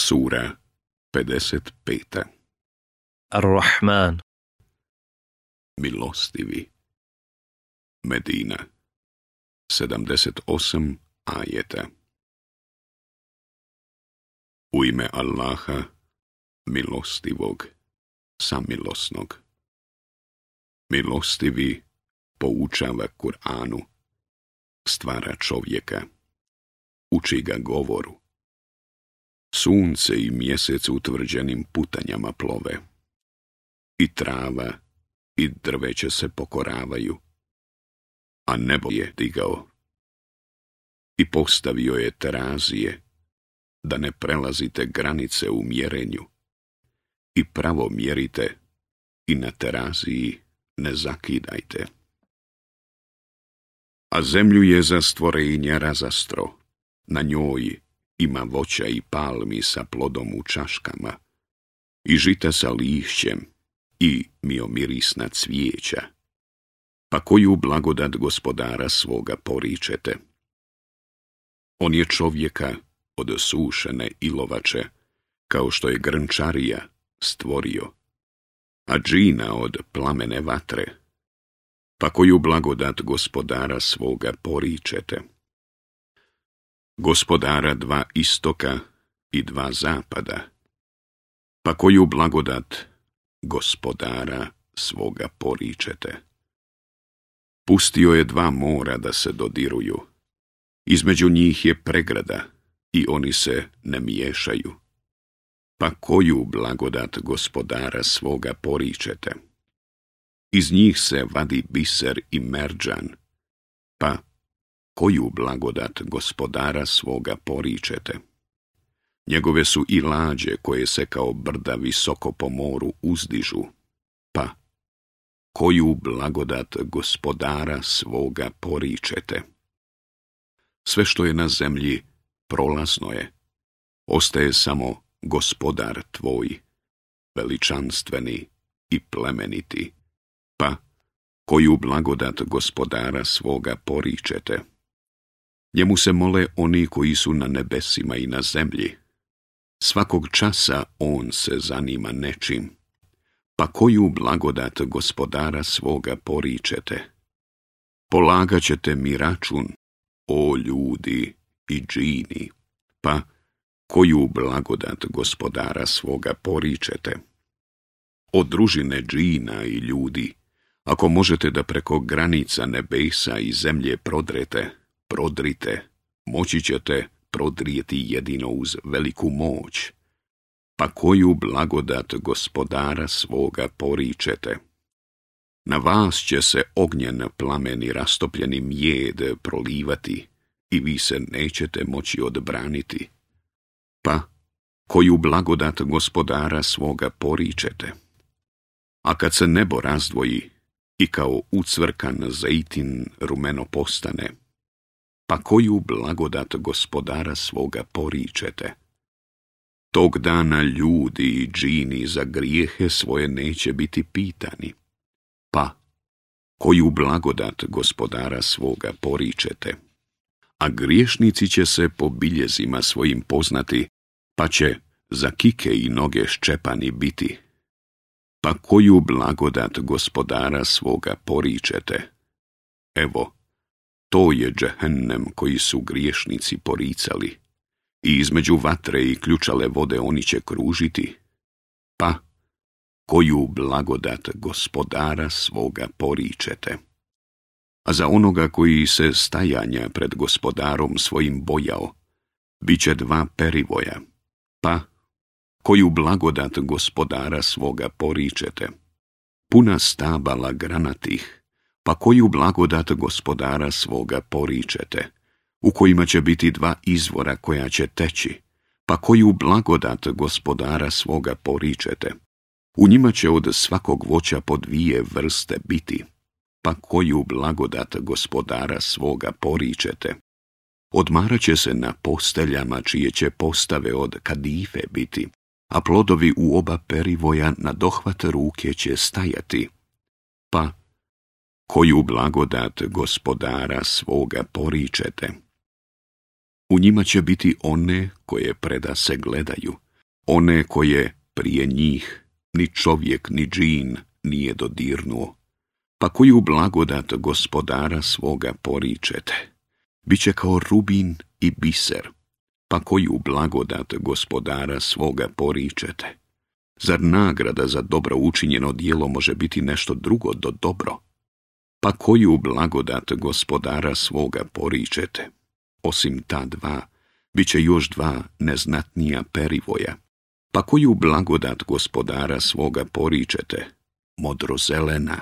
Sura 55. Ar-Rahman Milostivi Medina 78 ajeta U ime Allaha, milostivog, samilosnog. Milostivi poučava Kur'anu, stvara čovjeka, uči ga govoru, sunce i mjesec utvrđenim putanjama plove. I trava i drveće se pokoravaju, a nebo je digao. I postavio je terazije, da ne prelazite granice u mjerenju. I pravo mjerite i na teraziji ne zakidajte. A zemlju je za stvorenje razastro, na njoj ima voća i palmi sa plodom u čaškama, i žita sa lišćem, i miomirisna cvijeća. Pa koju blagodat gospodara svoga poričete? On je čovjeka od sušene ilovače, kao što je grnčarija stvorio, a džina od plamene vatre, pa koju blagodat gospodara svoga poričete? gospodara dva istoka i dva zapada, pa koju blagodat gospodara svoga poričete. Pustio je dva mora da se dodiruju, između njih je pregrada i oni se ne miješaju. Pa koju blagodat gospodara svoga poričete? Iz njih se vadi biser i merđan, pa koju blagodat gospodara svoga poričete. Njegove su i lađe koje se kao brda visoko po moru uzdižu, pa koju blagodat gospodara svoga poričete. Sve što je na zemlji prolazno je, ostaje samo gospodar tvoj, veličanstveni i plemeniti, pa koju blagodat gospodara svoga poričete. Njemu se mole oni koji su na nebesima i na zemlji. Svakog časa on se zanima nečim. Pa koju blagodat gospodara svoga poričete? Polagaćete ćete mi račun, o ljudi i džini, pa koju blagodat gospodara svoga poričete? O družine džina i ljudi, ako možete da preko granica nebesa i zemlje prodrete, prodrite, moći ćete prodrijeti jedino uz veliku moć, pa koju blagodat gospodara svoga poričete. Na vas će se ognjen plameni rastopljeni mjed prolivati i vi se nećete moći odbraniti. Pa koju blagodat gospodara svoga poričete. A kad se nebo razdvoji i kao ucvrkan zaitin rumeno postane, pa koju blagodat gospodara svoga poričete. Tog dana ljudi i džini za grijehe svoje neće biti pitani. Pa, koju blagodat gospodara svoga poričete? A griješnici će se po biljezima svojim poznati, pa će za kike i noge ščepani biti. Pa koju blagodat gospodara svoga poričete? Evo, to je džehennem koji su griješnici poricali. I između vatre i ključale vode oni će kružiti. Pa, koju blagodat gospodara svoga poričete. A za onoga koji se stajanja pred gospodarom svojim bojao, bit će dva perivoja. Pa, koju blagodat gospodara svoga poričete. Puna stabala granatih, pa koju blagodat gospodara svoga poričete, u kojima će biti dva izvora koja će teći, pa koju blagodat gospodara svoga poričete. U njima će od svakog voća po dvije vrste biti, pa koju blagodat gospodara svoga poričete. Odmarat će se na posteljama čije će postave od kadife biti, a plodovi u oba perivoja na dohvat ruke će stajati. Pa koju blagodat gospodara svoga poričete. U njima će biti one koje preda se gledaju, one koje prije njih ni čovjek ni džin nije dodirnuo, pa koju blagodat gospodara svoga poričete. Biće kao rubin i biser, pa koju blagodat gospodara svoga poričete. Zar nagrada za dobro učinjeno dijelo može biti nešto drugo do dobro? pa koju blagodat gospodara svoga poričete? Osim ta dva, bit će još dva neznatnija perivoja. Pa koju blagodat gospodara svoga poričete? Modrozelena.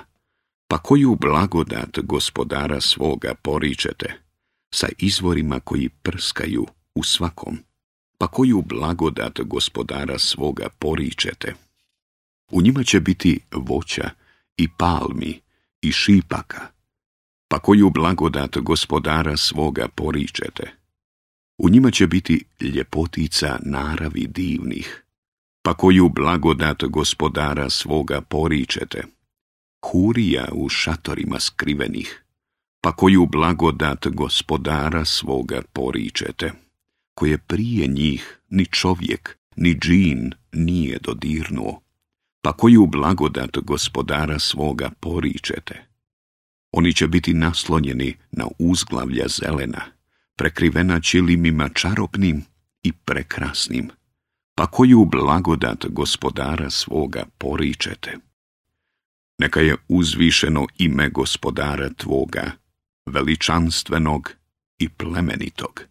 Pa koju blagodat gospodara svoga poričete? Sa izvorima koji prskaju u svakom. Pa koju blagodat gospodara svoga poričete? U njima će biti voća i palmi, i šipaka, pa koju blagodat gospodara svoga poričete. U njima će biti ljepotica naravi divnih, pa koju blagodat gospodara svoga poričete. Hurija u šatorima skrivenih, pa koju blagodat gospodara svoga poričete, koje prije njih ni čovjek, ni džin nije dodirnuo, pa koju blagodat gospodara svoga poričete. Oni će biti naslonjeni na uzglavlja zelena, prekrivena čilimima čaropnim i prekrasnim, pa koju blagodat gospodara svoga poričete. Neka je uzvišeno ime gospodara tvoga, veličanstvenog i plemenitog.